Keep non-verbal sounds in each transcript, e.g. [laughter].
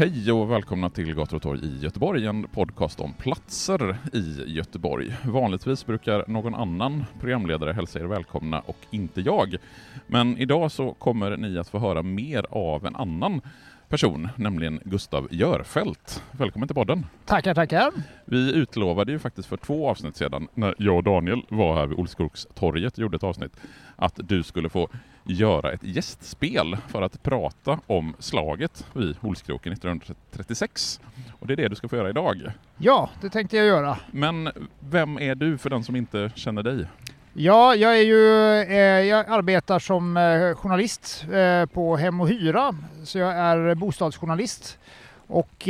Hej och välkomna till Gator och torg i Göteborg, en podcast om platser i Göteborg. Vanligtvis brukar någon annan programledare hälsa er välkomna och inte jag. Men idag så kommer ni att få höra mer av en annan person, nämligen Gustav Görfält. Välkommen till podden! Tackar, tackar. Vi utlovade ju faktiskt för två avsnitt sedan, när jag och Daniel var här vid Olskrokstorget och gjorde ett avsnitt, att du skulle få göra ett gästspel för att prata om slaget vid Olskroken 1936. Och det är det du ska få göra idag. Ja, det tänkte jag göra. Men vem är du för den som inte känner dig? Ja, jag är ju, eh, jag arbetar som eh, journalist eh, på Hem och Hyra, så jag är bostadsjournalist. Och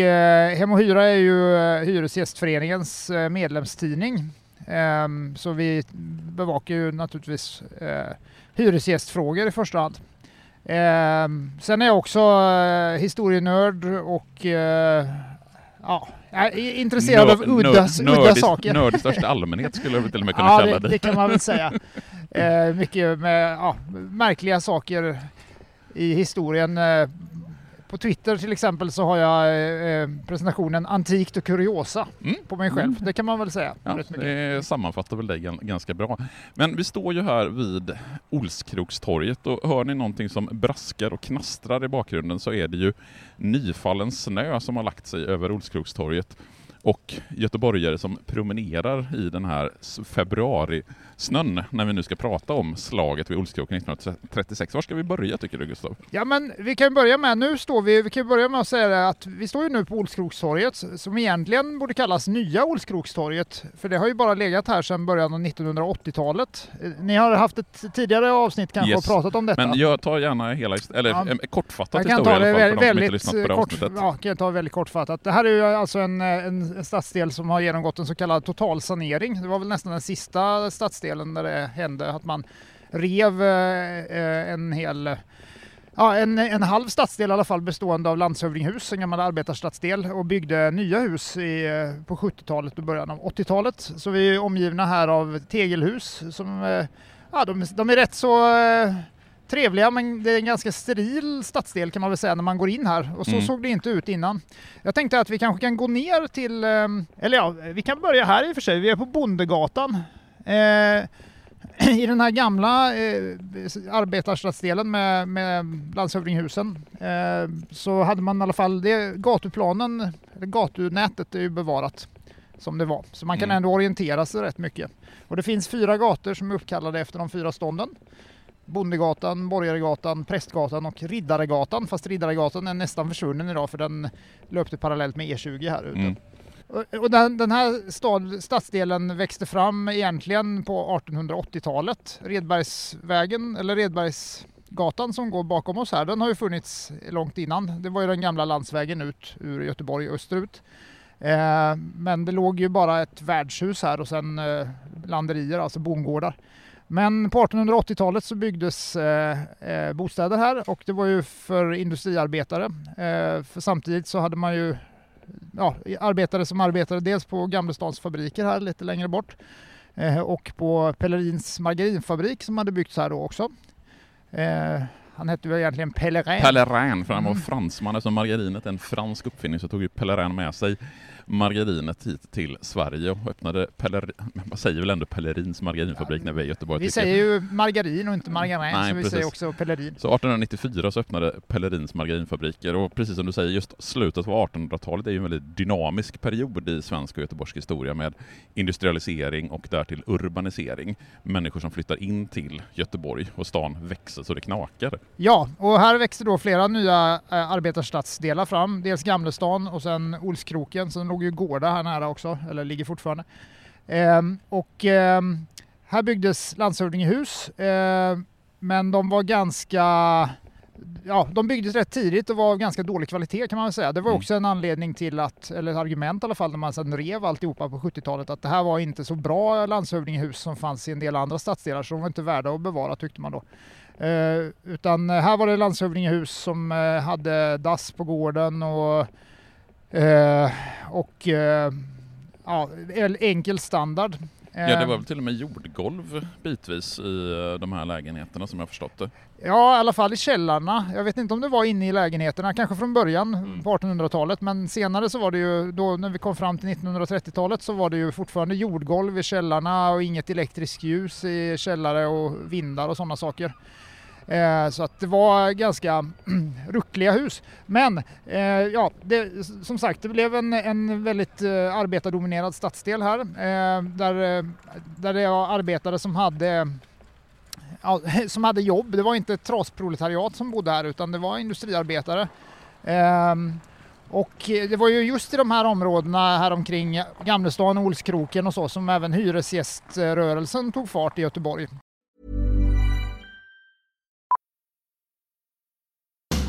Hem och Hyra är ju Hyresgästföreningens medlemstidning. Ehm, så vi bevakar ju naturligtvis hyresgästfrågor i första hand. Ehm, sen är jag också eh, historienörd och eh, ja, jag är intresserad av udda, udda nörd, saker. Nörd i största [laughs] allmänhet skulle jag till och med kunna Ja, kalla det, det kan man väl säga. [laughs] Eh, mycket med ja, märkliga saker i historien. Eh, på Twitter till exempel så har jag eh, presentationen Antikt och kuriosa Mm. på mig själv. Det kan man väl säga. Ja, det sammanfattar väl dig gan- ganska bra. Men vi står ju här vid Olskrokstorget och hör ni någonting som braskar och knastrar i bakgrunden så är det ju nyfallen snö som har lagt sig över Olskrokstorget och göteborgare som promenerar i den här februarisnön när vi nu ska prata om slaget vid Olskroken 1936. Var ska vi börja tycker du Gustav? Ja men vi kan börja med, nu står vi, vi kan börja med att säga att vi står ju nu på Olskrokstorget som egentligen borde kallas nya Olskrokstorget. För det har ju bara legat här sedan början av 1980-talet. Eh, Ni har haft ett tidigare avsnitt kanske Yes. och pratat om detta. Men jag tar gärna hela, eller Ja. en kortfattat historia i alla fall för de som inte lyssnat på det kort, avsnittet. ja, kan jag ta väldigt kortfattat. Det här är ju alltså en, en, en stadsdel som har genomgått en så kallad totalsanering. Det var väl nästan den sista stadsdelen där det hände att man rev eh, en hel Ja, en, en halv stadsdel i alla fall bestående av landshövdinghus, en gammal arbetarstadsdel och byggde nya hus i, eh, på 70-talet och början av 80-talet. Så vi är omgivna här av tegelhus som eh, ja, de, de är rätt så trevliga men det är en ganska steril stadsdel kan man väl säga när man går in här och så Mm. såg det inte ut innan. Jag tänkte att vi kanske kan gå ner till, eh, eller ja, vi kan börja här i och för sig. Vi är på Bondegatan. Eh, [clears throat] I den här gamla eh, arbetarstadsdelen med, med landshövdinghusen eh, så hade man i alla fall, det, gatuplanen, eller gatunätet är ju bevarat som det var. Så man kan Mm. ändå orientera sig rätt mycket. Och det finns fyra gator som är uppkallade efter de fyra stånden. Bondegatan, Borgaregatan, Prästgatan och Riddaregatan. Fast Riddaregatan är nästan försvunnen idag för den löpte parallellt med E20 här ute. Mm. Och- den, den här stad, stadsdelen växte fram egentligen på 1880-talet. Redbergsvägen, eller Redbergsgatan som går bakom oss här, den har ju funnits långt innan. Det var ju den gamla landsvägen ut ur Göteborg österut. Eh, men det låg ju bara ett värdshus här och sen eh, landerier, alltså bondgårdar. Men på 1880-talet så byggdes eh, eh, bostäder här och det var ju för industriarbetare. Eh, för samtidigt så hade man ju ja, arbetare som arbetade dels på Gamlestans fabriker här lite längre bort eh, och på Pellerins margarinfabrik som hade byggts här då också. Eh, han hette ju egentligen Pellerin. Pellerin, för han var Mm. fransman. Eftersom margarinet är en fransk uppfinning så tog ju Pellerin med sig margarinet hit till Sverige och öppnade Peller, man säger väl ändå Pellerins margarinfabrik när vi är i Göteborg. Vi tycker säger ju margarin och inte margarin, Nej, så vi precis. säger också pellerin. Så 1894 så öppnade Pellerins margarinfabriker och precis som du säger, just slutet av 1800-talet är ju en väldigt dynamisk period i svensk och göteborgsk historia med industrialisering och därtill urbanisering. Människor som flyttar in till Göteborg och stan växer så det knakar. Ja, och här växte då flera nya eh, arbetarstadsdelar fram. Dels Gamlestan och sen Olskroken. Sen låg ju Gårda här nära också, eller ligger fortfarande. Ehm, och ehm, här byggdes landshövdingehus, ehm, men de var ganska Ja, de byggdes rätt tidigt och var av ganska dålig kvalitet kan man väl säga. Det var Mm. också en anledning till att, eller ett argument i alla fall, när man sedan rev alltihopa på 70-talet, att det här var inte så bra landshövdingehus som fanns i en del andra stadsdelar, så de var inte värda att bevara tyckte man då. Eh, utan här var det landshövdingehus som eh, hade dass på gården och, eh, och eh, ja, el- enkel standard. Ja, det Eh, var väl till och med jordgolv bitvis i de här lägenheterna som jag förstått det. Ja, i alla fall i källarna. Jag vet inte om det var inne i lägenheterna, kanske från början Mm. på 1800-talet, men senare så var det ju, då när vi kom fram till 1930-talet så var det ju fortfarande jordgolv i källarna och inget elektriskt ljus i källare och vindar och sådana saker. Eh, så att det var ganska [clears throat] ruckliga hus. Men eh, ja, det, som sagt, det blev en, en väldigt eh, arbetardominerad stadsdel här där, där det var arbetare som hade ja, [laughs] som hade jobb. Det var inte ett trasproletariat som bodde här utan det var industriarbetare. Ehm, och det var ju just i de här områdena här omkring Gamlestan, Olskroken och så som även hyresgäströrelsen tog fart i Göteborg.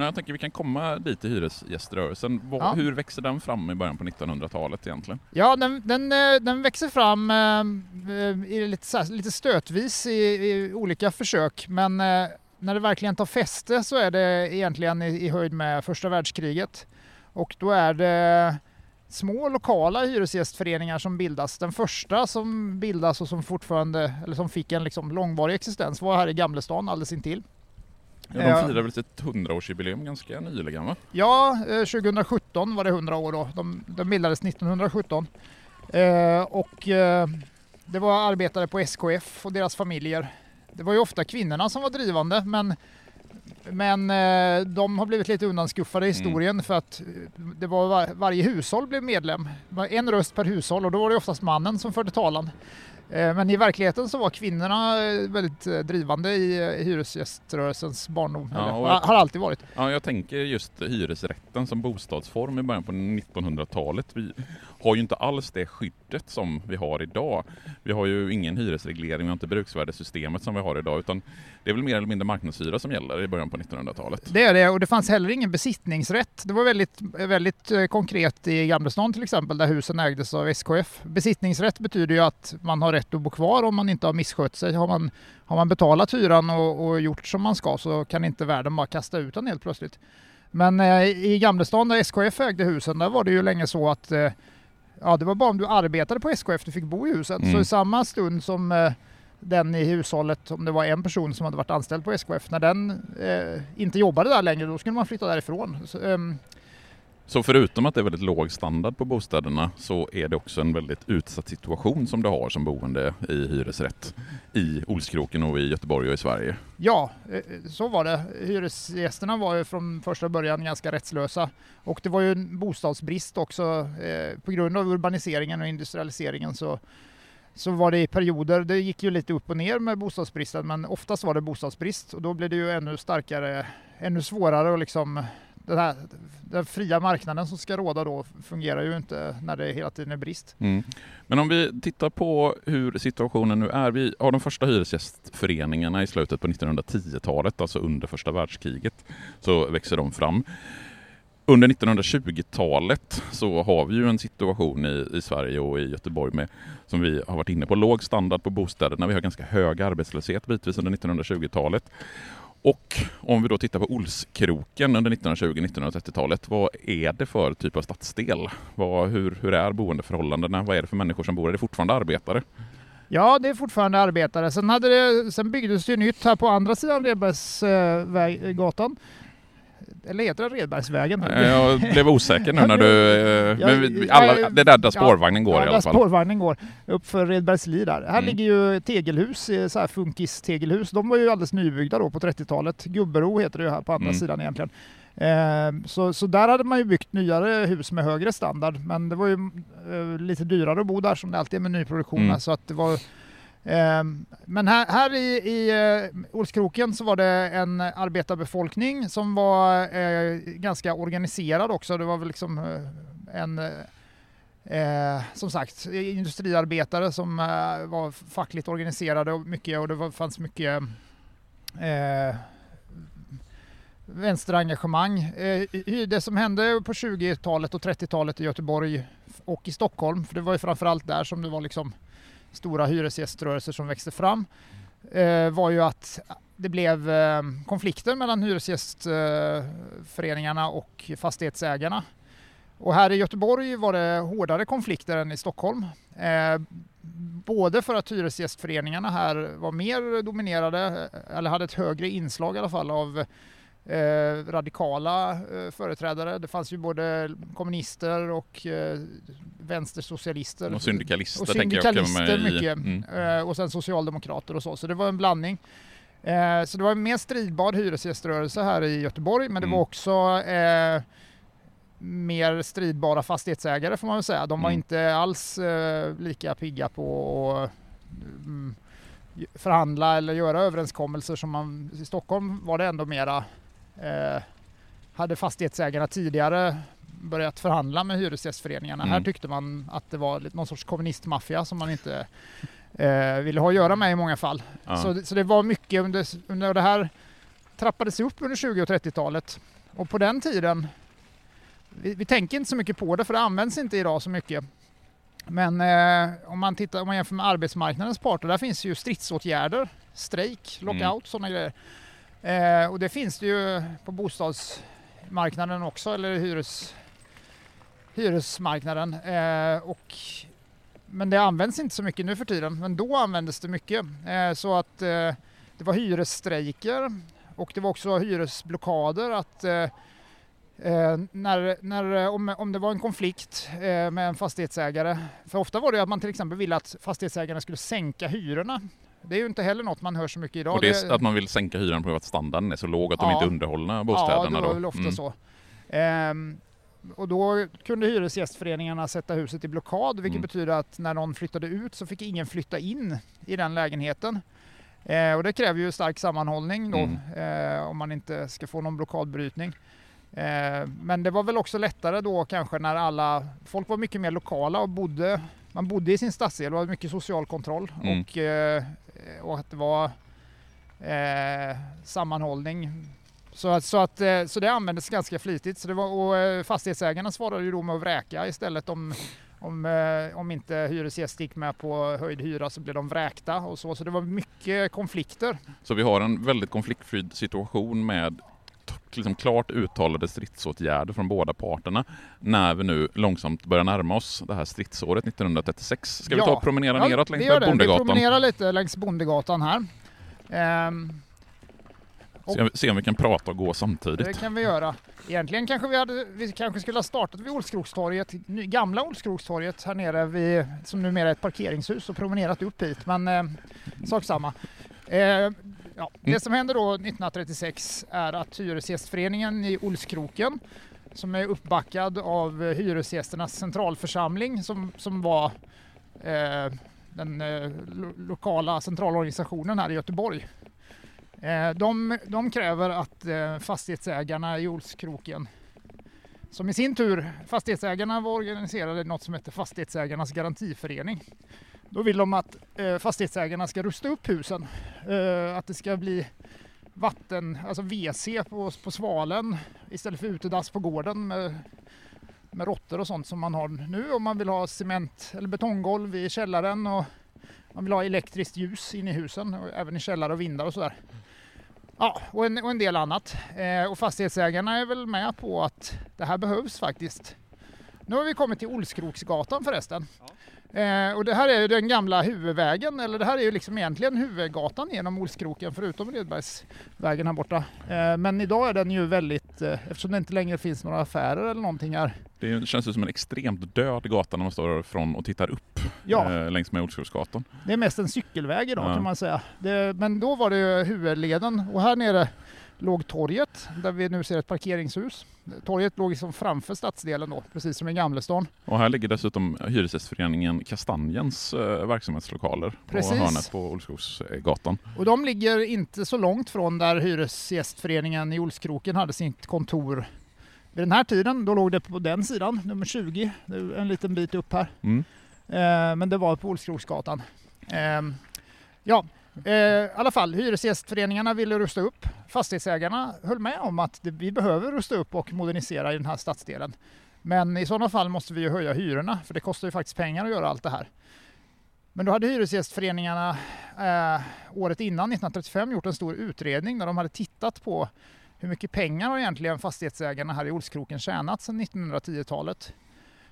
Ja, Jag tänker vi kan komma dit i hyresgäströrelsen. Vad- Ja. Hur växer den fram i början på 1900-talet egentligen? Ja, den, den, eh, den växer fram eh, i lite, lite stötvis i, i olika försök, men eh, när det verkligen tar fäste så är det egentligen i, i höjd med första världskriget. Och då är det små lokala hyresgästföreningar som bildas. Den första som bildas och som fortfarande, eller som fick en liksom långvarig existens var här i Gamlestan alldeles intill. Ja, de firar väl sitt 100-årsjubileum ganska nyligen va? Ja, eh, 2017 var det 100 år då. De, de bildades 1917. Eh, och eh, det var arbetare på SKF och deras familjer. Det var ju ofta kvinnorna som var drivande men, men eh, de har blivit lite undanskuffade i historien för att eh, det var var, varje hushåll blev medlem. En röst per hushåll och då var det oftast mannen som förde talan. Eh, Men i verkligheten så var kvinnorna eh, väldigt eh, drivande i hyresgäströrelsens barndom. Ja, och- har alltid varit. Ja, jag tänker just hyresrätten som bostadsform i början på 1900-talet. Vi har ju inte alls det skyddet som vi har idag. Vi har ju ingen hyresreglering, vi har inte bruksvärdessystemet som vi har idag, utan det är väl mer eller mindre marknadshyra som gäller i början på 1900-talet. Det är det och det fanns heller ingen besittningsrätt. Det var väldigt, väldigt eh, konkret i Gamlestan till exempel där husen ägdes av SKF. Besittningsrätt betyder ju att man har rätt att bo kvar om man inte har misskött sig. Har man, har man betalat hyran och, och gjort som man ska så kan inte värden bara kasta ut den helt plötsligt. Men eh, i Gamlestan där SKF ägde husen, där var det ju länge så att eh, ja, det var bara om du arbetade på SKF du fick bo i huset. Mm. Så i samma stund som eh, den i hushållet, om det var en person som hade varit anställd på SKF, när den eh, inte jobbade där längre, då skulle man flytta därifrån. Så, ehm, så förutom att det är väldigt låg standard på bostäderna så är det också en väldigt utsatt situation som du har som boende i hyresrätt i Olskroken och i Göteborg och i Sverige. Ja, eh, eh, så var det. Hyresgästerna var ju från första början ganska rättslösa och det var ju en bostadsbrist också. Eh, på grund av urbaniseringen och industrialiseringen så, så var det i perioder, det gick ju lite upp och ner med bostadsbristen men oftast var det bostadsbrist och då blev det ju ännu starkare, ännu svårare att liksom den, här, den fria marknaden som ska råda då fungerar ju inte när det hela tiden är brist. Mm. Men om vi tittar på hur situationen nu är. Vi har de första hyresgästföreningarna i slutet på 1910-talet, alltså under första världskriget, så växer de fram. Under 1920-talet så har vi ju en situation i, i Sverige och i Göteborg med, som vi har varit inne på, låg standard på bostäderna. Vi har ganska hög arbetslöshet bitvis under 1920-talet. Och om vi då tittar på Olskroken under 1920-1930-talet, vad är det för typ av stadsdel? Vad, hur, hur är boendeförhållandena? Vad är det för människor som bor? Är det fortfarande arbetare? Ja, det är fortfarande arbetare. Sen, hade det, sen byggdes det nytt här på andra sidan Redbergsgatan. Eh, eller heter det Redbergsvägen? Jag blev osäker nu när du... Men alla, det är där, där spårvagnen går ja, i alla fall. spårvagnen går. Upp för Redbergsli där. Här Mm. ligger ju tegelhus, eh, så här funkis-tegelhus. De var ju alldeles nybyggda då på 30-talet. Gubbero heter det ju här på andra Mm. sidan egentligen. Eh, så, så där hade man ju byggt nyare hus med högre standard. Men det var ju eh, lite dyrare att bo där som det alltid är med nyproduktion. Mm. Så att det var, eh, Ehm, men här, här i, i eh, Olskroken så var det en arbetarbefolkning som var eh, ganska organiserad också. Det var väl liksom eh, en Eh, som sagt, industriarbetare som eh, var fackligt organiserade och mycket och det var, fanns mycket eh, vänsterengagemang. Eh, det som hände på 20-talet och 30-talet i Göteborg och i Stockholm, för det var ju framförallt där som det var liksom stora hyresgäströrelser som växte fram, eh, var ju att det blev eh, konflikter mellan hyresgästföreningarna och fastighetsägarna. Och här i Göteborg var det hårdare konflikter än i Stockholm. Eh, både för att hyresgästföreningarna här var mer dominerade, eh, eller hade ett högre inslag i alla fall av eh, radikala eh, företrädare. Det fanns ju både kommunister och eh, vänstersocialister. Och syndikalister, Och syndikalister mycket. Mm. Eh, och sen socialdemokrater och så. Så det var en blandning. Eh, så det var en mer stridbar hyresgäströrelse här i Göteborg, men det Mm. var också eh, mer stridbara fastighetsägare får man väl säga. De var Mm. inte alls lika pigga på att mm, förhandla eller göra överenskommelser som man i Stockholm var det ändå mera eh, hade fastighetsägarna tidigare börjat förhandla med hyresgästföreningarna. Mm. Här tyckte man att det var någon sorts kommunistmaffia som man inte eh, ville ha att göra med i många fall. Ja. Så, det- så det var mycket under, under det här trappades upp under 20 och 30-talet. Och på den tiden, vi, vi tänker inte så mycket på det för det används inte idag så mycket. Men eh, om, man tittar, om man jämför med arbetsmarknadens parter, där finns ju stridsåtgärder, strejk, lockout, Mm. sådana grejer. Eh, och det finns det ju på bostadsmarknaden också, eller hyres, hyresmarknaden. Eh, och, men det används inte så mycket nu för tiden, men då användes det mycket. Eh, så att eh, det var hyresstrejker och det var också hyresblockader. att eh, eh när, när, om, om det var en konflikt eh, med en fastighetsägare, för ofta var det ju att man till exempel ville att fastighetsägarna skulle sänka hyrorna. Det är ju inte heller något man hör så mycket idag. Och det är att man vill sänka hyran på att standarden är så låg att de Ja. inte underhållna Ja, bostäderna. det var då. väl ofta Mm. så. Ehm, och då kunde hyresgästföreningarna sätta huset i blockad, vilket Mm. betyder att när någon flyttade ut så fick ingen flytta in i den lägenheten. Eh, och det kräver ju stark sammanhållning då, Mm. eh, om man inte ska få någon blockadbrytning. Eh, men det var väl också lättare då kanske när alla, folk var mycket mer lokala och bodde, man bodde i sin stadsdel, det var mycket social kontroll Mm. och, eh, Eh, och att det var eh, sammanhållning. Så, att, så, att, eh, så det användes ganska flitigt. Så det var, och eh, fastighetsägarna svarade ju då med att vräka istället om, om, om inte hyresgäst gick med på höjd hyra så blev de vräkta och så. Så det var mycket konflikter. Så vi har en väldigt konfliktfri situation med liksom klart uttalade stridsåtgärder från båda parterna när vi nu långsamt börjar närma oss det här stridsåret 1936. Ska vi ta och promenera Ja, neråt längs det. Vi Bondegatan? promenerar lite längs Bondegatan här. Ehm, Se, se om vi kan prata och gå samtidigt. Det kan vi göra. Egentligen kanske vi, hade, vi kanske skulle ha startat vid Olskrokstorget, ny- gamla Olskrokstorget här nere vid, som numera är ett parkeringshus och promenerat upp hit. Men eh, sak samma. Eh, ja, Mm. det som hände då 1936 är att Hyresgästföreningen i Olskroken som är uppbackad av Hyresgästernas centralförsamling som, som var eh, den eh, lo- lokala centralorganisationen här i Göteborg. Eh, de, de kräver att eh, fastighetsägarna i Olskroken som i sin tur, fastighetsägarna var organiserade i något som heter Fastighetsägarnas garantiförening. Då vill de att eh, fastighetsägarna ska rusta upp husen. Eh, att det ska bli vatten, alltså WC på, på svalen istället för utedass på gården med, med råttor och sånt som man har nu. Om man vill ha cement eller betonggolv i källaren och man vill ha elektriskt ljus in i husen, och även i källare och vindar och sådär. Ja, och en, och en del annat. Eh, och fastighetsägarna är väl med på att det här behövs faktiskt. Nu har vi kommit till Olskroksgatan förresten. Eh, och det här är ju den gamla huvudvägen, eller det här är ju liksom egentligen huvudgatan genom Olskroken förutom Redbergsvägen här borta. Eh, men idag är den ju väldigt, eh, eftersom det inte längre finns några affärer eller någonting här. Det känns ju som en extremt död gata när man står från och tittar upp Ja. eh, längs med Olskroksgatan. Det är mest en cykelväg idag Ja. kan man säga. Det, men då var det ju huvudleden och här nere låg torget där vi nu ser ett parkeringshus. Torget låg liksom framför stadsdelen då, precis som i Gamlestan. Och här ligger dessutom Hyresgästföreningen Kastanjens eh, verksamhetslokaler Precis. på hörnet på Olskroksgatan. Och de ligger inte så långt från där Hyresgästföreningen i Olskroken hade sitt kontor. Vid den här tiden, då låg det på den sidan, nummer 20, det är en liten bit upp här. Mm. Eh, men det var på Olskroksgatan. Eh, ja, eh, i alla fall, hyresgästföreningarna ville rusta upp. Fastighetsägarna höll med om att det, vi behöver rusta upp och modernisera i den här stadsdelen. Men i sådana fall måste vi ju höja hyrorna, för det kostar ju faktiskt pengar att göra allt det här. Men då hade hyresgästföreningarna eh, året innan, 1935, gjort en stor utredning där de hade tittat på hur mycket pengar har egentligen fastighetsägarna här i Olskroken tjänat sedan 1910-talet.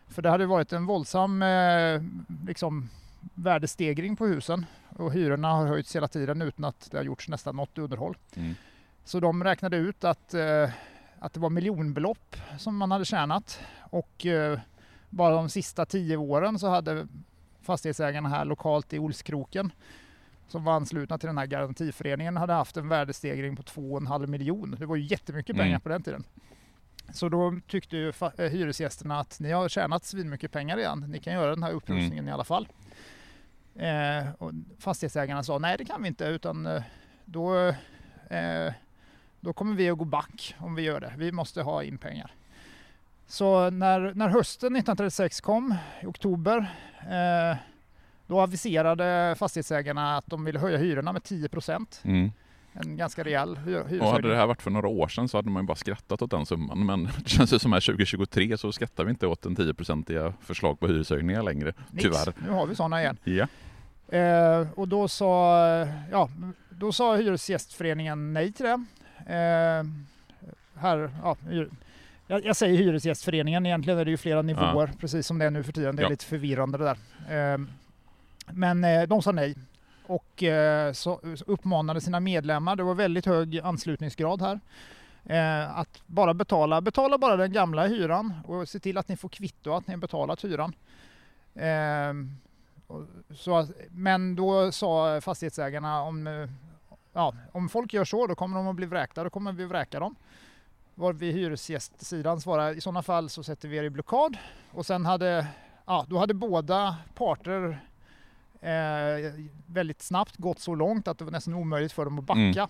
För det hade varit en våldsam eh, liksom, värdestegring på husen och hyrorna har höjts hela tiden utan att det har gjorts nästan något underhåll. Mm. Så de räknade ut att, eh, att det var miljonbelopp som man hade tjänat och eh, bara de sista tio åren så hade fastighetsägarna här lokalt i Olskroken som var anslutna till den här garantiföreningen hade haft en värdestegring på 2,5 miljon. Det var ju jättemycket pengar Mm. på den tiden. Så då tyckte ju eh, hyresgästerna att ni har tjänat svinmycket pengar igen. Ni kan göra den här upprustningen i alla fall. Eh, och fastighetsägarna sa nej det kan vi inte utan eh, då, eh, då kommer vi att gå back om vi gör det. Vi måste ha in pengar. Så när, när hösten 1936 kom, i oktober, eh, då aviserade fastighetsägarna att de ville höja hyrorna med 10 procent. Mm. En ganska rejäl hy- Och hade hyreshöjning. det här varit för några år sedan så hade man ju bara skrattat åt den summan. Men [laughs] det känns ju som här 2023 så skrattar vi inte åt den 10-procentiga förslag på hyreshöjningar längre. Nix. Tyvärr. Nu har vi sådana igen. Ja. Eh, och då sa, ja, då sa Hyresgästföreningen nej till det. Eh, här, ja, jag, jag säger Hyresgästföreningen, egentligen är det ju flera nivåer, precis som det är nu för tiden. Det är Ja. lite förvirrande det där. Eh, men eh, de sa nej och eh, så, uppmanade sina medlemmar, det var väldigt hög anslutningsgrad här, eh, att bara betala, betala bara den gamla hyran och se till att ni får kvitto att ni har betalat hyran. Så, att- men då sa fastighetsägarna om, ja, om folk gör så då kommer de att bli vräkta, då kommer vi vräka dem. Var vi hyresgästsidan svarade i sådana fall så sätter vi er i blockad. Och sen hade, ja, då hade båda parter eh, väldigt snabbt gått så långt att det var nästan omöjligt för dem att backa. Mm.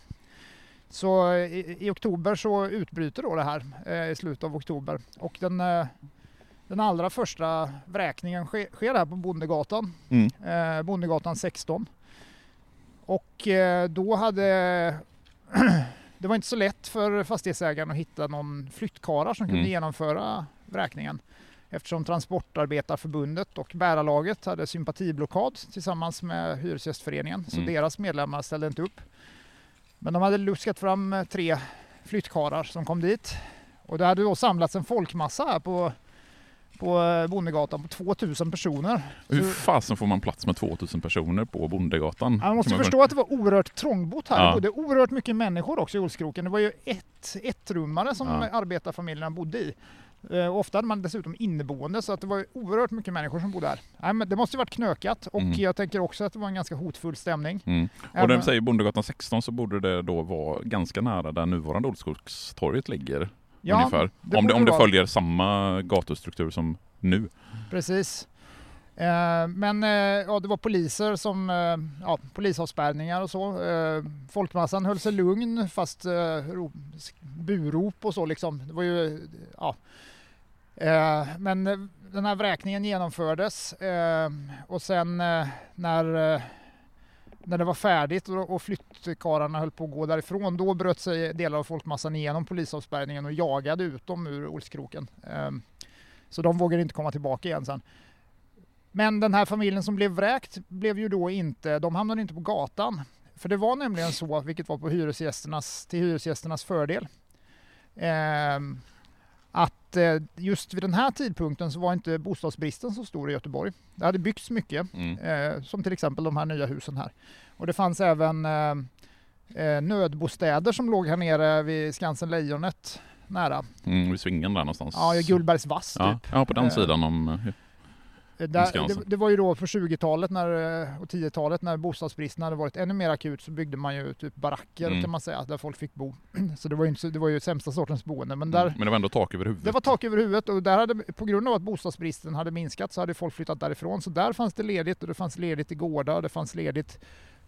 Så i, i oktober så utbryter då det här eh, i slutet av oktober och den, eh, den allra första vräkningen sker, sker här på Bondegatan, Mm. eh, Bondegatan 16. Och eh, då hade [clears throat] det var inte så lätt för fastighetsägaren att hitta någon flyttkarlar som kunde Mm. genomföra vräkningen eftersom Transportarbetarförbundet och bärarlaget hade sympatiblockad tillsammans med Hyresgästföreningen så Mm. deras medlemmar ställde inte upp. Men de hade luskat fram eh, tre flyttkarlar som kom dit och det hade då samlats en folkmassa här på, på eh, Bondegatan på 2000 personer. Hur fasen får man plats med 2000 personer på Bondegatan? Man måste man- förstå att det var oerhört trångbott här. Ja. Det bodde oerhört mycket människor också i Olskroken. Det var ju ett, ett rummare som Ja. arbetarfamiljerna bodde i. Eh, och ofta hade man dessutom inneboende så att det var oerhört mycket människor som bodde här. Nej, men det måste ju varit knökat och Mm. jag tänker också att det var en ganska hotfull stämning. Mm. Och Även- när vi säger Bondegatan 16 så borde det då vara ganska nära där nuvarande Olskogstorget ligger. Ja, ungefär. det om det, om det följer samma gatustruktur som nu. Precis. Eh, Men eh, ja, det var poliser som, eh, ja, polisavspärrningar och så. Folkmassan höll sig lugn fast ro- burop och så liksom. Det var ju, ja. Men den här vräkningen genomfördes och sen när, när det var färdigt och och flyttkarlarna höll på att gå därifrån, då bröt sig delar av folkmassan igenom polisavspärrningen och jagade ut dem ur Olskroken. Ehm, så de vågade inte komma tillbaka igen sen. Men den här familjen som blev vräkt blev ju då inte, de hamnade inte på gatan. För det var nämligen så, vilket var på hyresgästernas, till hyresgästernas fördel, ehm, att eh, just vid den här tidpunkten så var inte bostadsbristen så stor i Göteborg. Det hade byggts mycket, Mm. eh, som till exempel de här nya husen här. Och det fanns även eh, nödbostäder som låg här nere vid Skansen Lejonet nära. Mm, vid svingen där någonstans. Ja, Gullbergs vass ja, typ. ja, på den sidan om... eh, Där, det, det var ju då på 20-talet när, eh, och 10-talet när bostadsbristen hade varit ännu mer akut så byggde man ju typ baracker Mm. kan man säga där folk fick bo. [clears throat] Så det var ju, inte, det var ju sämsta sortens boende. Men där, Men det var ändå tak över huvudet. det var tak över huvudet och där hade, på grund av att bostadsbristen hade minskat så hade folk flyttat därifrån. Så där fanns det ledigt och det fanns ledigt i gårdar, det fanns ledigt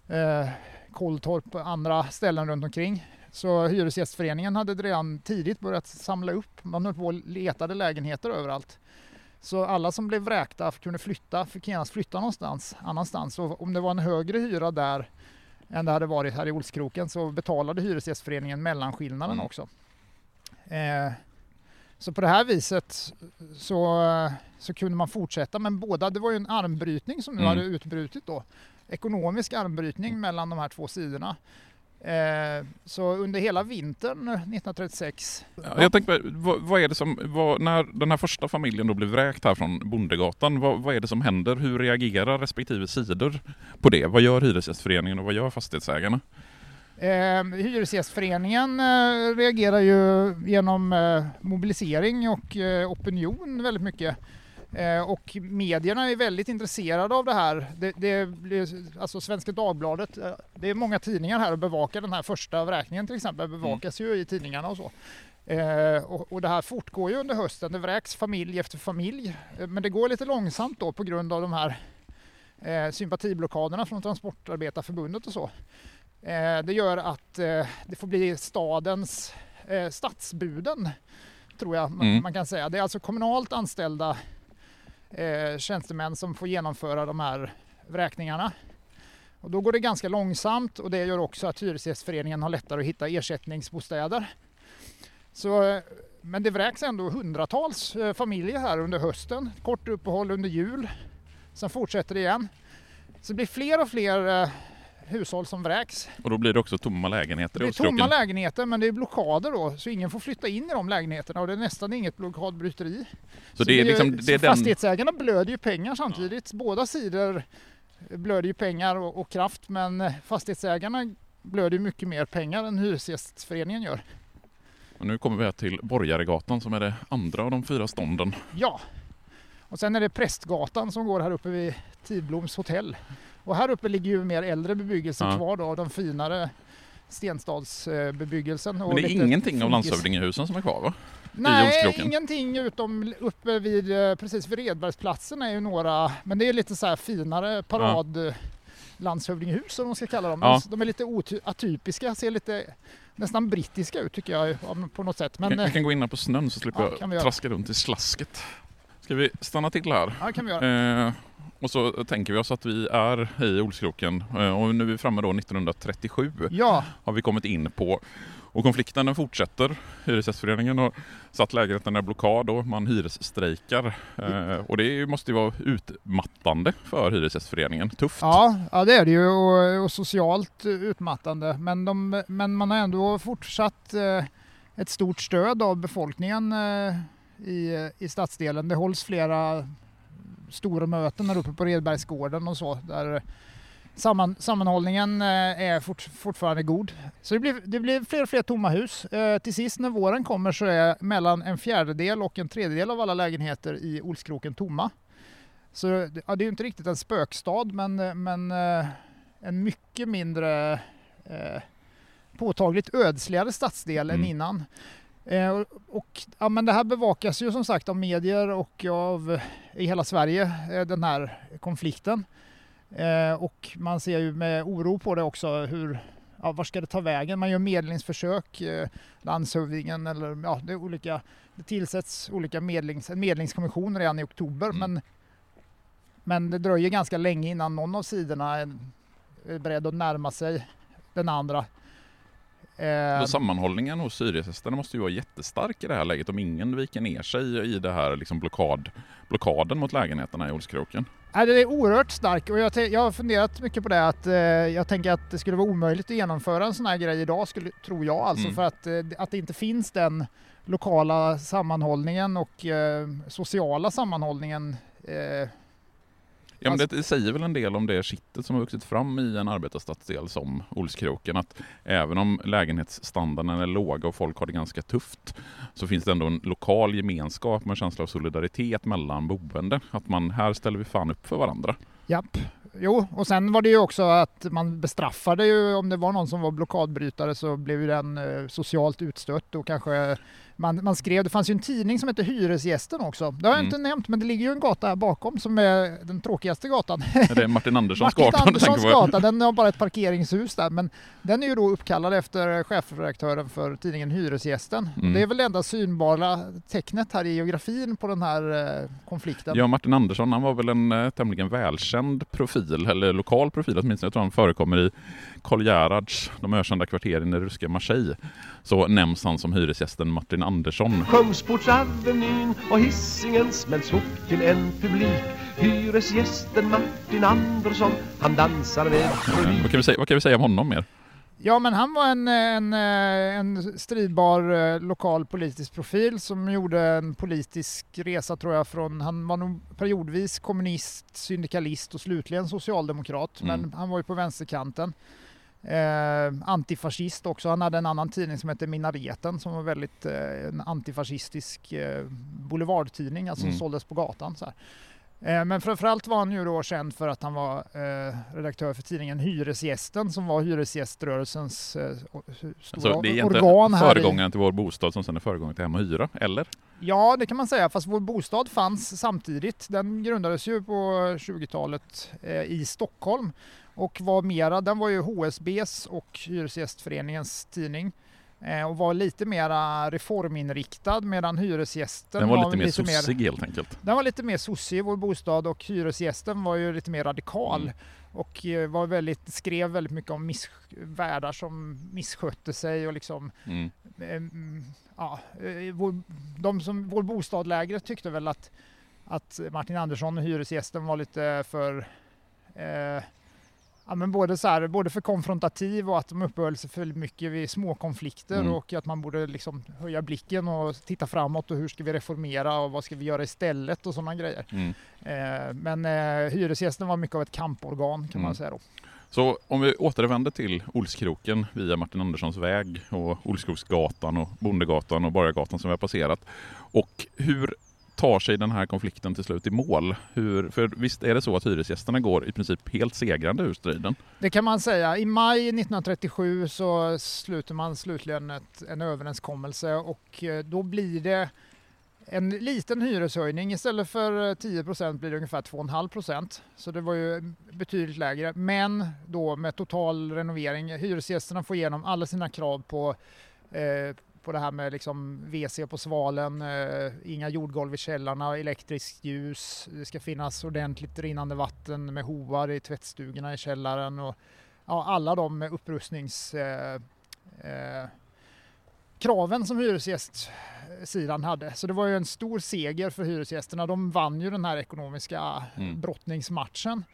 eh, Kolltorp och andra ställen runt omkring. Så Hyresgästföreningen hade redan tidigt börjat samla upp, man höll på och letade lägenheter överallt. Så alla som blev vräkta kunde flytta, fick genast flytta någonstans annanstans. Och om det var en högre hyra där än det hade varit här i Olskroken så betalade Hyresgästföreningen mellanskillnaden Mm. också. Eh, så på det här viset så, så kunde man fortsätta men båda, det var ju en armbrytning som nu Mm. hade utbrutit då. Ekonomisk armbrytning mellan de här två sidorna. Eh, så under hela vintern 1936 Ja, Jag tänker, vad, vad är det som, vad, när den här första familjen då blev vräkt här från Bondegatan, vad, vad är det som händer? Hur reagerar respektive sidor på det? Vad gör Hyresgästföreningen och vad gör fastighetsägarna? Eh, Hyresgästföreningen eh, reagerar ju genom eh, mobilisering och eh, opinion väldigt mycket. Eh, och medierna är väldigt intresserade av det här. Det, det alltså Svenska Dagbladet, eh, det är många tidningar här och bevakar den här första vräkningen till exempel, bevakas ju i tidningarna och så. Eh, och, och det här fortgår ju under hösten, det vräks familj efter familj. Eh, men det går lite långsamt då på grund av de här eh, sympatiblockaderna från Transportarbetarförbundet och så. Eh, det gör att det får bli stadens stadsbuden, tror jag man, Mm. man kan säga. Det är alltså kommunalt anställda eh, tjänstemän som får genomföra de här vräkningarna. Och då går det ganska långsamt och det gör också att Hyresgästföreningen har lättare att hitta ersättningsbostäder. Så, eh, men det vräks ändå hundratals eh, familjer här under hösten. Kort uppehåll under jul. Sen fortsätter det igen. Så det blir fler och fler eh, hushåll som vräks. Och då blir det också tomma lägenheter Det är tomma lägenheter men det är blockader då så ingen får flytta in i de lägenheterna och det är nästan inget blockadbryteri. Så det är liksom, det så är den... fastighetsägarna blöder ju pengar samtidigt. Båda sidor blöder ju pengar och, och kraft men fastighetsägarna blöder ju mycket mer pengar än Hyresgästföreningen gör. Och nu kommer vi här till Borgaregatan som är det andra av de fyra stånden. Ja. Och sen är det Prästgatan som går här uppe vid Tidbloms hotell. Och här uppe ligger ju mer äldre bebyggelse Ja. kvar då, de finare stenstadsbebyggelsen. och Men det är ingenting av landshövdingehusen som är kvar va? Nej, ingenting utom uppe vid, eh, precis vid Redbergsplatsen är ju några, men det är lite så här finare parad landshövdingehus som de ska kalla dem. Ja. De är lite atypiska, ser lite nästan brittiska ut tycker jag på något sätt. Men Men, vi eh, kan gå in här på snön så slipper Ja, kan jag traska runt i slasket. Ska vi stanna till här? ja, kan vi göra. Eh, och så tänker vi oss att vi är i Olskroken eh, och nu är vi framme då 1937 Ja, har vi kommit in på. Och konflikten den fortsätter. Hyresgästföreningen har satt lägenheterna i blockad och man hyresstrejkar. Eh, och det måste ju vara utmattande för Hyresgästföreningen. Tufft. ja, ja, det är det ju och, och socialt utmattande. Men, de, men man har ändå fortsatt eh, ett stort stöd av befolkningen eh, i, i stadsdelen. Det hålls flera stora möten här uppe på Redbergsgården och så där samman, sammanhållningen eh, är fort, fortfarande god. Så det blir, det blir fler och fler tomma hus. Eh, till sist när våren kommer så är mellan en fjärdedel och en tredjedel av alla lägenheter i Olskroken tomma. Så ja, det är ju inte riktigt en spökstad men, men eh, en mycket mindre eh, påtagligt ödsligare stadsdel mm. än innan. Eh, och, ja, men det här bevakas ju som sagt av medier och av i hela Sverige, eh, den här konflikten. Eh, och man ser ju med oro på det också hur, ja, var ska det ta vägen? Man gör medlingsförsök, eh, landshövdingen eller ja, det olika, det tillsätts olika medlings, en medlingskommission redan i oktober mm. men, men det dröjer ganska länge innan någon av sidorna är, är beredd att närma sig den andra. Eh, sammanhållningen hos hyresgästerna måste ju vara jättestark i det här läget om ingen viker ner sig i det här liksom blockad, blockaden mot lägenheterna i Olskroken. Nej, det är oerhört stark och jag, jag har funderat mycket på det att eh, jag tänker att det skulle vara omöjligt att genomföra en sån här grej idag, skulle, tror jag, alltså mm. för att, eh, att det inte finns den lokala sammanhållningen och eh, sociala sammanhållningen eh, Ja, men det säger väl en del om det skittet som har vuxit fram i en arbetarstadsdel som Olskroken. Att även om lägenhetsstandarden är låga och folk har det ganska tufft så finns det ändå en lokal gemenskap med en känsla av solidaritet mellan boende. Att man, här ställer vi fan upp för varandra. Japp, jo, och sen var det ju också att man bestraffade ju om det var någon som var blockadbrytare så blev den eh, socialt utstött och kanske man, man skrev, det fanns ju en tidning som hette Hyresgästen också. Det har jag mm. inte nämnt, men det ligger ju en gata bakom som är den tråkigaste gatan. Det är Martin [laughs] Anderssons Martin gata. Anderssons gata, den har bara ett parkeringshus där, men den är ju då uppkallad efter chefredaktören för tidningen Hyresgästen. Mm. Det är väl det enda synbara tecknet här i geografin på den här eh, konflikten. Ja, Martin Andersson, han var väl en eh, tämligen välkänd profil, eller lokal profil åtminstone. Jag tror han förekommer i Karl Gerhards, de ökända kvarteren i ryska Marseille. Så nämns han som hyresgästen Martin Andersson. Kungsportsavenyn och hissingen smälts ihop till en publik. Hyresgästen Martin Andersson, han dansar med publik. vad, kan vi säga, vad kan vi säga om honom mer? Ja, men han var en, en, en stridbar eh, lokal politisk profil som gjorde en politisk resa tror jag från, han var nog periodvis kommunist, syndikalist och slutligen socialdemokrat, mm. men han var ju på vänsterkanten. Eh, antifascist också. Han hade en annan tidning som hette Minareten som var väldigt eh, en antifascistisk eh, boulevardtidning, alltså mm. som såldes på gatan. Så här. Eh, men framförallt var han ju då känd för att han var eh, redaktör för tidningen Hyresgästen som var hyresgäströrelsens eh, stora alltså, det är organ här föregångaren i... till Vår Bostad som sen är föregångaren till Hem och Hyra, eller? Ja, det kan man säga, fast Vår Bostad fanns samtidigt. Den grundades ju på 20-talet eh, i Stockholm och var mera, den var ju HSBs och Hyresgästföreningens tidning eh, och var lite mera reforminriktad medan Hyresgästen Den var, var lite mer sossig helt enkelt. Den var lite mer sossig, Vår Bostad och Hyresgästen var ju lite mer radikal mm. Och eh, var väldigt, skrev väldigt mycket om miss, värdar som misskötte sig och liksom mm. eh, ja, eh, vår, de som, Vår Bostadlägret tyckte väl att, att Martin Andersson och Hyresgästen var lite för eh, ja, men både, så här, både för konfrontativ och att de uppehöll sig för mycket vid små konflikter mm. och att man borde liksom höja blicken och titta framåt och hur ska vi reformera och vad ska vi göra istället och sådana grejer. Mm. Eh, men eh, hyresgästen var mycket av ett kamporgan kan mm. man säga då. Så om vi återvänder till Olskroken via Martin Anderssons väg och Olskroksgatan och Bondegatan och Borgargatan som vi har passerat. Och hur tar sig den här konflikten till slut i mål? Hur, för visst är det så att hyresgästerna går i princip helt segrande ur striden? Det kan man säga. I maj 1937 så sluter man slutligen ett, en överenskommelse och eh, då blir det en liten hyreshöjning. Istället för eh, 10% blir det ungefär 2,5% Så det var ju betydligt lägre. Men då med total renovering. Hyresgästerna får igenom alla sina krav på eh, på det här med liksom WC på svalen, eh, inga jordgolv i källarna, elektriskt ljus, det ska finnas ordentligt rinnande vatten med hovar i tvättstugorna i källaren och ja, alla de upprustningskraven eh, eh, som hyresgästsidan hade. Så det var ju en stor seger för hyresgästerna. De vann ju den här ekonomiska mm. brottningsmatchen.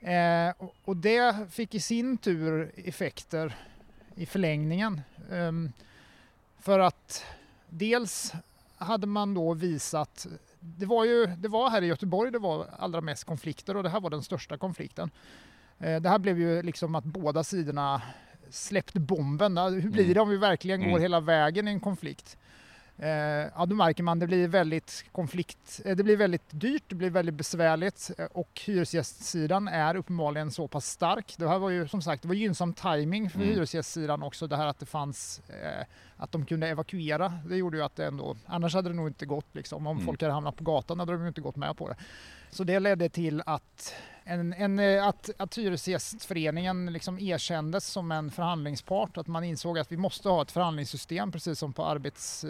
Eh, och, och det fick i sin tur effekter i förlängningen. Um, för att dels hade man då visat, det var ju det var här i Göteborg det var allra mest konflikter och det här var den största konflikten. Eh, det här blev ju liksom att båda sidorna släppt bomben. Hur blir det om vi verkligen går Mm. hela vägen i en konflikt? Eh, ja, då märker man det blir väldigt konflikt, eh, det blir väldigt dyrt, det blir väldigt besvärligt eh, och hyresgästsidan är uppenbarligen så pass stark. Det här var ju som sagt, det var gynnsam timing för Mm. hyresgästsidan också, det här att det fanns, eh, att de kunde evakuera. Det gjorde ju att det ändå, annars hade det nog inte gått liksom. Om Mm. folk hade hamnat på gatan hade de inte gått med på det. Så det ledde till att, en, en, att, att Hyresgästföreningen liksom erkändes som en förhandlingspart, att man insåg att vi måste ha ett förhandlingssystem precis som på arbets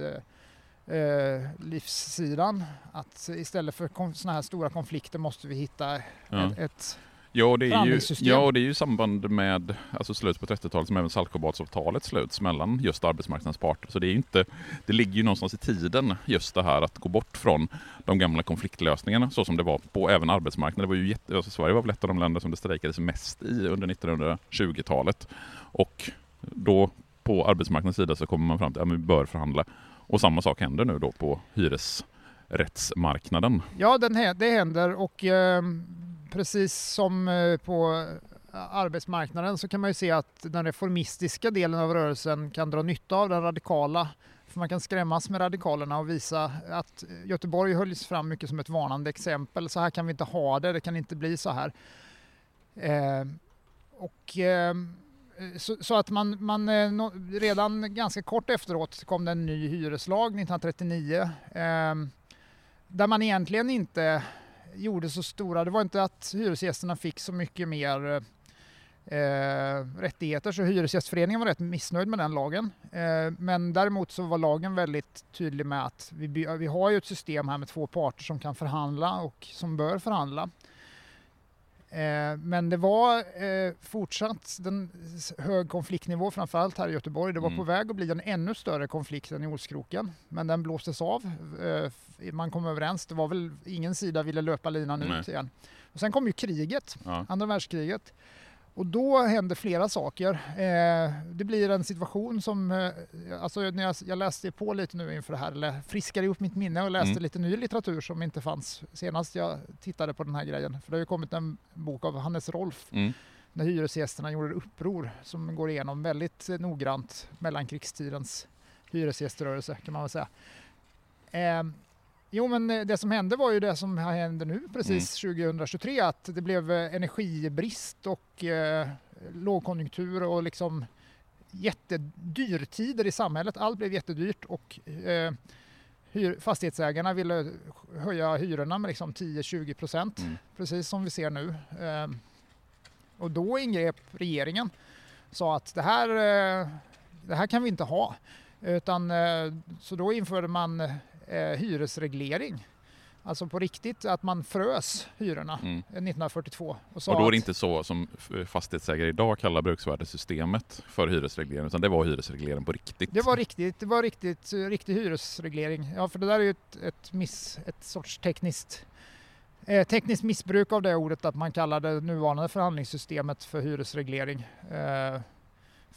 eh, livssidan. Att istället för såna här stora konflikter måste vi hitta Ja. ett, ett Ja, det är ju, ja, det är ju samband med alltså slutet på 30-talet som även Saltsjöbadsavtalet sluts mellan just arbetsmarknadens parter. Så det, är inte, det ligger ju någonstans i tiden just det här att gå bort från de gamla konfliktlösningarna så som det var på även arbetsmarknaden. Det var ju jätte, alltså Sverige var väl ett av de länder som det strejkades mest i under 1920-talet. Och då på arbetsmarknadens sida så kommer man fram till att ja, vi bör förhandla. Och samma sak händer nu då på hyresrättsmarknaden. Ja, den, det händer och eh, precis som eh, på arbetsmarknaden så kan man ju se att den reformistiska delen av rörelsen kan dra nytta av den radikala. För man kan skrämmas med radikalerna och visa att Göteborg hölls fram mycket som ett varnande exempel. Så här kan vi inte ha det, det kan inte bli så här. Eh, och eh, Eh, så, så att man, man eh, redan ganska kort efteråt kom det en ny hyreslag 1939. Eh, där man egentligen inte gjorde så stora, det var inte att hyresgästerna fick så mycket mer eh, rättigheter så Hyresgästföreningen var rätt missnöjd med den lagen. Eh, men däremot så var lagen väldigt tydlig med att vi, vi har ju ett system här med två parter som kan förhandla och som bör förhandla. Eh, men det var eh, fortsatt den hög konfliktnivå framförallt här i Göteborg. Det var Mm. på väg att bli en ännu större konflikt än i Olskroken. Men den blåstes av. Eh, man kom överens. Det var väl ingen sida ville löpa linan Nej. ut igen. Och sen kom ju kriget, Ja. andra världskriget. Och då hände flera saker. Eh, det blir en situation som, eh, alltså när jag, jag läste på lite nu inför det här, eller friskade upp mitt minne och läste Mm. lite ny litteratur som inte fanns senast jag tittade på den här grejen. För det har ju kommit en bok av Hannes Rolf Mm. när hyresgästerna gjorde uppror som går igenom väldigt eh, noggrant mellankrigstidens hyresgäströrelse kan man väl säga. Eh, jo men eh, det som hände var ju det som händer nu precis 2023 att det blev eh, energibrist och eh, lågkonjunktur och liksom jättedyrtider i samhället. Allt blev jättedyrt och eh, hyr, fastighetsägarna ville höja hyrorna med liksom 10-20 procent Mm. precis som vi ser nu. Eh, och då ingrep regeringen sa att det här, eh, det här kan vi inte ha. Utan, eh, så då införde man hyresreglering. Alltså på riktigt att man frös hyrorna Mm. eh, 1942. Och, sa Och då är det inte så som fastighetsägare idag kallar bruksvärdessystemet för hyresreglering, utan det var hyresreglering på riktigt. Det var riktigt, det var riktigt, riktig hyresreglering. Ja, för det där är ju ett, ett, miss, ett sorts tekniskt, eh, tekniskt missbruk av det ordet att man kallar det nuvarande förhandlingssystemet för hyresreglering. Eh,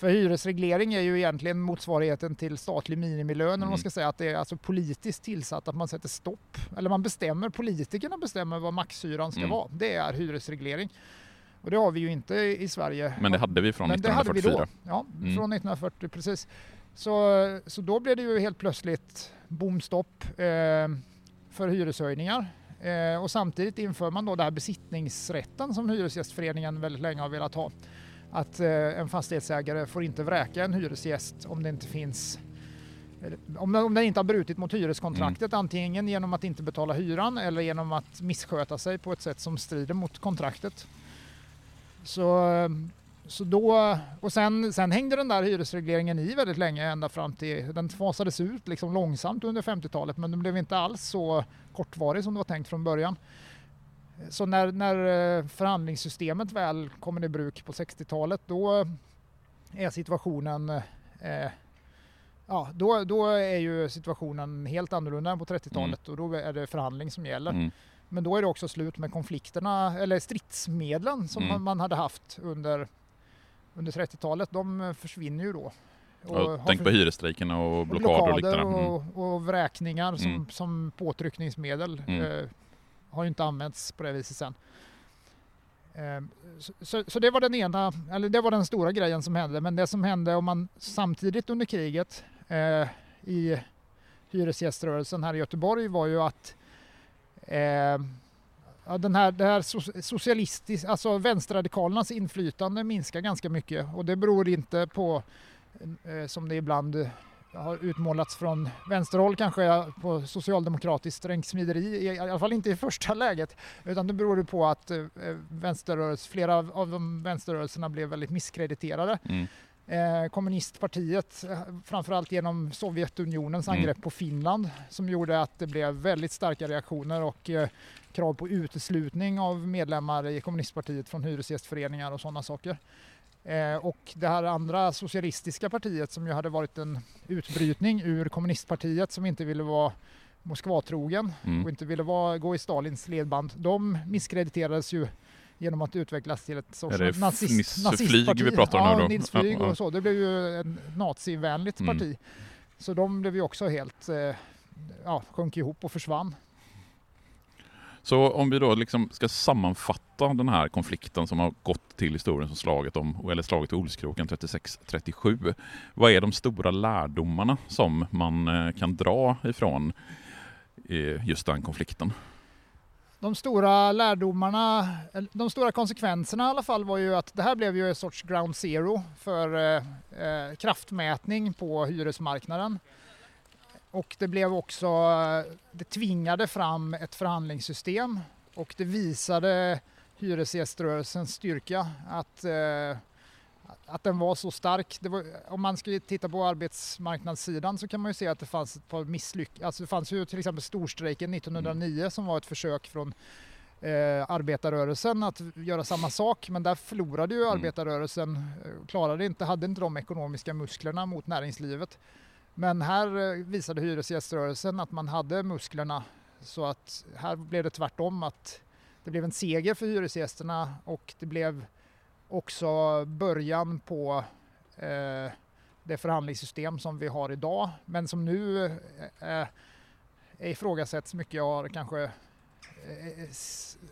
för hyresreglering är ju egentligen motsvarigheten till statlig minimilön, eller vad man Mm. ska säga, att det är alltså politiskt tillsatt, att man sätter stopp, eller man bestämmer, politikerna bestämmer vad maxhyran ska Mm. vara. Det är hyresreglering. Och det har vi ju inte i Sverige. Men det hade vi från Men det hade vi 1944. då. Ja, Mm. från 1940 precis. Så, så då blev det ju helt plötsligt bomstopp eh, för hyreshöjningar. Eh, och samtidigt inför man då det här besittningsrätten som Hyresgästföreningen väldigt länge har velat ha. Att eh, en fastighetsägare får inte vräka en hyresgäst om det inte finns eller om den, om den inte har brutit mot hyreskontraktet antingen genom att inte betala hyran eller genom att missköta sig på ett sätt som strider mot kontraktet. Så, eh, så då, och sen, sen hängde den där hyresregleringen i väldigt länge ända fram till, den fasades ut liksom långsamt under 50-talet men den blev inte alls så kortvarig som det var tänkt från början. Så när, när eh, förhandlingssystemet väl kommer i bruk på 60-talet då är situationen eh, Ja, då, då är ju situationen helt annorlunda än på 30-talet och då är det förhandling som gäller. Mm. Men då är det också slut med konflikterna, eller stridsmedlen som Mm. man- hade haft under, under 30-talet. De försvinner ju då. Och tänk på hyresstrejkerna och blockader och liknande. Mm. och, och vräkningar som, Mm. som påtryckningsmedel Mm. eh, har ju inte använts på det viset sen. Ehm, så, så, så det var den ena, eller det var den stora grejen som hände. Men det som hände om man samtidigt under kriget eh, i hyresgäströrelsen här i Göteborg var ju att eh, ja, den här, det här socialistiska, socialistisk, alltså vänsterradikalernas inflytande minskar ganska mycket och det beror inte på eh, som det ibland har utmålats från vänsterhåll kanske på socialdemokratiskt ränksmideri, i alla fall inte i första läget, utan det beror på att eh, vänsterrörelse, flera av de vänsterrörelserna blev väldigt misskrediterade. Mm. Eh, kommunistpartiet, eh, framförallt genom Sovjetunionens Mm. angrepp på Finland, som gjorde att det blev väldigt starka reaktioner och eh, krav på uteslutning av medlemmar i kommunistpartiet från hyresgästföreningar och sådana saker. Eh, och det här andra socialistiska partiet som ju hade varit en utbrytning ur kommunistpartiet som inte ville vara Moskvatrogen Mm. och inte ville vara, gå i Stalins ledband. De misskrediterades ju genom att utvecklas till ett sorts nazist, nazistparti. Vi pratar om ja, nu då? Nils Flyg Ja, ja. och så. Det blev ju ett nazivänligt Mm. parti. Så de blev ju också helt, eh, ja, sjönk ihop och försvann. Så om vi då liksom ska sammanfatta den här konflikten som har gått till historien som slaget om, eller slaget vid Olskroken 36-37. Vad är de stora lärdomarna som man eh, kan dra ifrån eh, just den konflikten? De stora lärdomarna, de stora konsekvenserna i alla fall var ju att det här blev ju en sorts ground zero för eh, eh, kraftmätning på hyresmarknaden. Och det blev också, det tvingade fram ett förhandlingssystem och det visade hyresgäströrelsens styrka att, eh, att den var så stark. Var, om man ska titta på arbetsmarknadssidan så kan man ju se att det fanns ett par misslyckanden. Alltså det fanns ju till exempel storstrejken 1909 som var ett försök från eh, arbetarrörelsen att göra samma sak men där förlorade ju Mm. arbetarrörelsen, eh, klarade inte, hade inte de ekonomiska musklerna mot näringslivet. Men här eh, visade hyresgäströrelsen att man hade musklerna. Så att här blev det tvärtom att det blev en seger för hyresgästerna och det blev också början på eh, det förhandlingssystem som vi har idag men som nu eh, eh ifrågasätts mycket och har kanske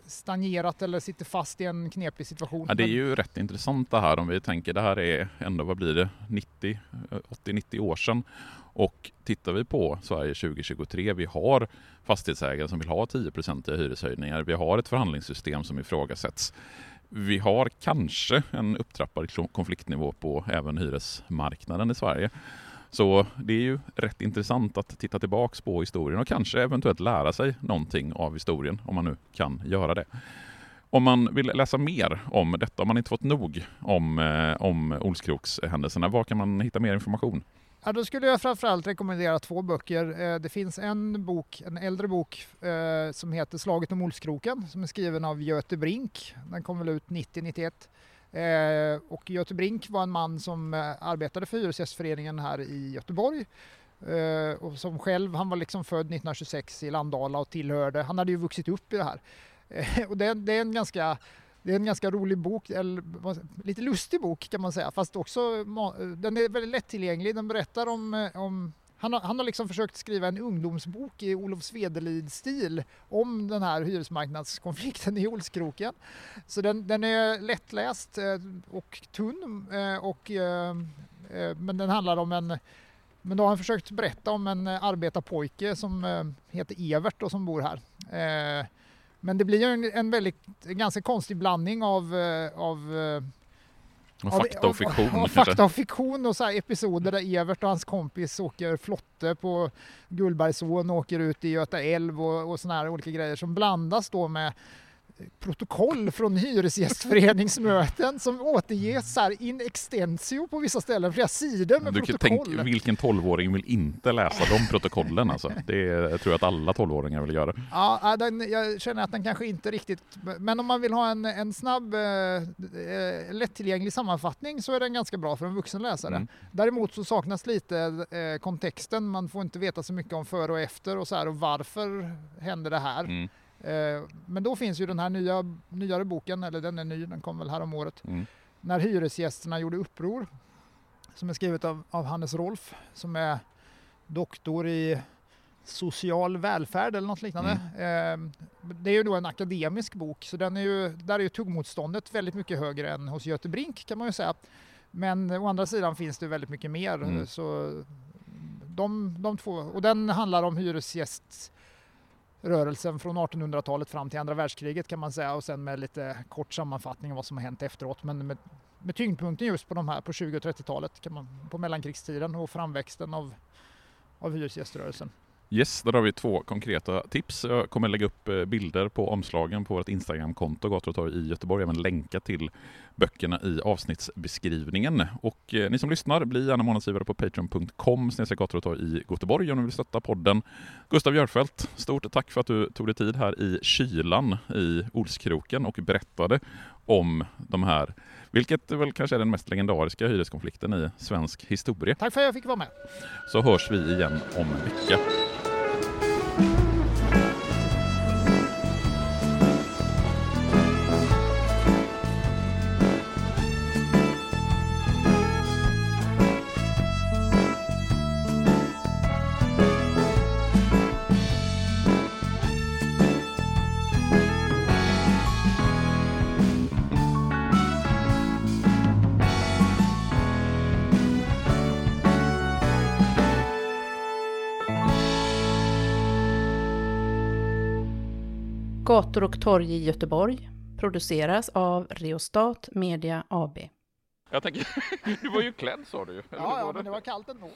stagnerat eller sitter fast i en knepig situation. Ja, det är ju rätt intressant det här om vi tänker det här är ändå, vad blir det, 90, eh, 80-90 år sedan. Och tittar vi på Sverige 2023, vi har fastighetsägare som vill ha 10 i hyreshöjningar. Vi har ett förhandlingssystem som ifrågasätts. Vi har kanske en upptrappad konfliktnivå på även hyresmarknaden i Sverige. Så det är ju rätt intressant att titta tillbaks på historien och kanske eventuellt lära sig någonting av historien om man nu kan göra det. Om man vill läsa mer om detta, om man inte fått nog om, eh, om Olskrokshändelserna, var kan man hitta mer information? Ja, då skulle jag framförallt rekommendera två böcker. Eh, det finns en bok, en äldre bok eh, som heter Slaget om Olskroken som är skriven av Göte Brink. Den kom väl ut 90-91. Eh, Och Göte Brink var en man som eh, arbetade för Hyresgästföreningen här i Göteborg. Eh, Och som själv, han var liksom född 1926 i Landala och tillhörde, han hade ju vuxit upp i det här. Eh, Och det, är- det är en ganska det är en ganska rolig bok, eller lite lustig bok kan man säga, fast också eh, den är väldigt lättillgänglig. Den berättar om, eh, om han har, han har liksom försökt skriva en ungdomsbok i Olof Svedelid-stil om den här hyresmarknadskonflikten i Olskroken. Så den, den är lättläst eh, och tunn, eh, och, eh, men den handlar om en men då har han försökt berätta om en arbetarpojke som heter Evert och som bor här. Men det blir en, en väldigt, en ganska konstig blandning av, av och fakta och fiktion av kanske? fakta och fiktion och så episoder där Evert och hans kompis åker flotte på Gullbergsån och åker ut i Göta älv och, och såna här olika grejer som blandas då med protokoll från hyresgästföreningsmöten som återges här in extensio på vissa ställen, flera sidor med Du protokoll. tänk, vilken tolvåring vill inte läsa de protokollen alltså? Det är, jag tror att alla tolvåringar vill göra. Ja, den, jag känner att den kanske inte riktigt... Men om man vill ha en, en snabb, eh, eh, lättillgänglig sammanfattning så är den ganska bra för en vuxen läsare. Mm. Däremot så saknas lite eh, kontexten. Man får inte veta så mycket om före och efter och så här och varför hände det här. Mm. Eh, men då finns ju den här nya, nyare boken, eller den är ny, den kom väl här om året Mm. när hyresgästerna gjorde uppror. som är skrivet av, av Hannes Rolf som är doktor i social välfärd eller något liknande. Eh, det är ju då en akademisk bok så den är ju, där är ju tuggmotståndet väldigt mycket högre än hos Göte Brink kan man ju säga. Men å andra sidan finns det väldigt mycket mer. Mm. Så de, de två, och den handlar om rörelsen från 1800-talet fram till andra världskriget kan man säga och sen med lite kort sammanfattning av vad som har hänt efteråt. Men med, med tyngdpunkten just på de här på 20 och 30-talet, kan man, på mellankrigstiden och framväxten av, av hyresgäströrelsen. Yes, där har vi två konkreta tips. Jag kommer lägga upp eh, bilder på omslagen på vårt Instagramkonto Gator och torg i Göteborg. Även länka till böckerna i avsnittsbeskrivningen. Och eh, ni som lyssnar, bli gärna månadsgivare på patreon.com gator i Göteborg om ni vill stötta podden. Gustav Björfelt, stort tack för att du tog dig tid här i kylan i Olskroken och berättade om de här, vilket väl kanske är den mest legendariska hyreskonflikten i svensk historia. Tack för att jag fick vara med. Så hörs vi igen om en vecka. Gator och torg i Göteborg produceras av Reostat Media AB. Jag tänker, [laughs] du var ju klädd sa du ju. Ja, ja men det var kallt ändå.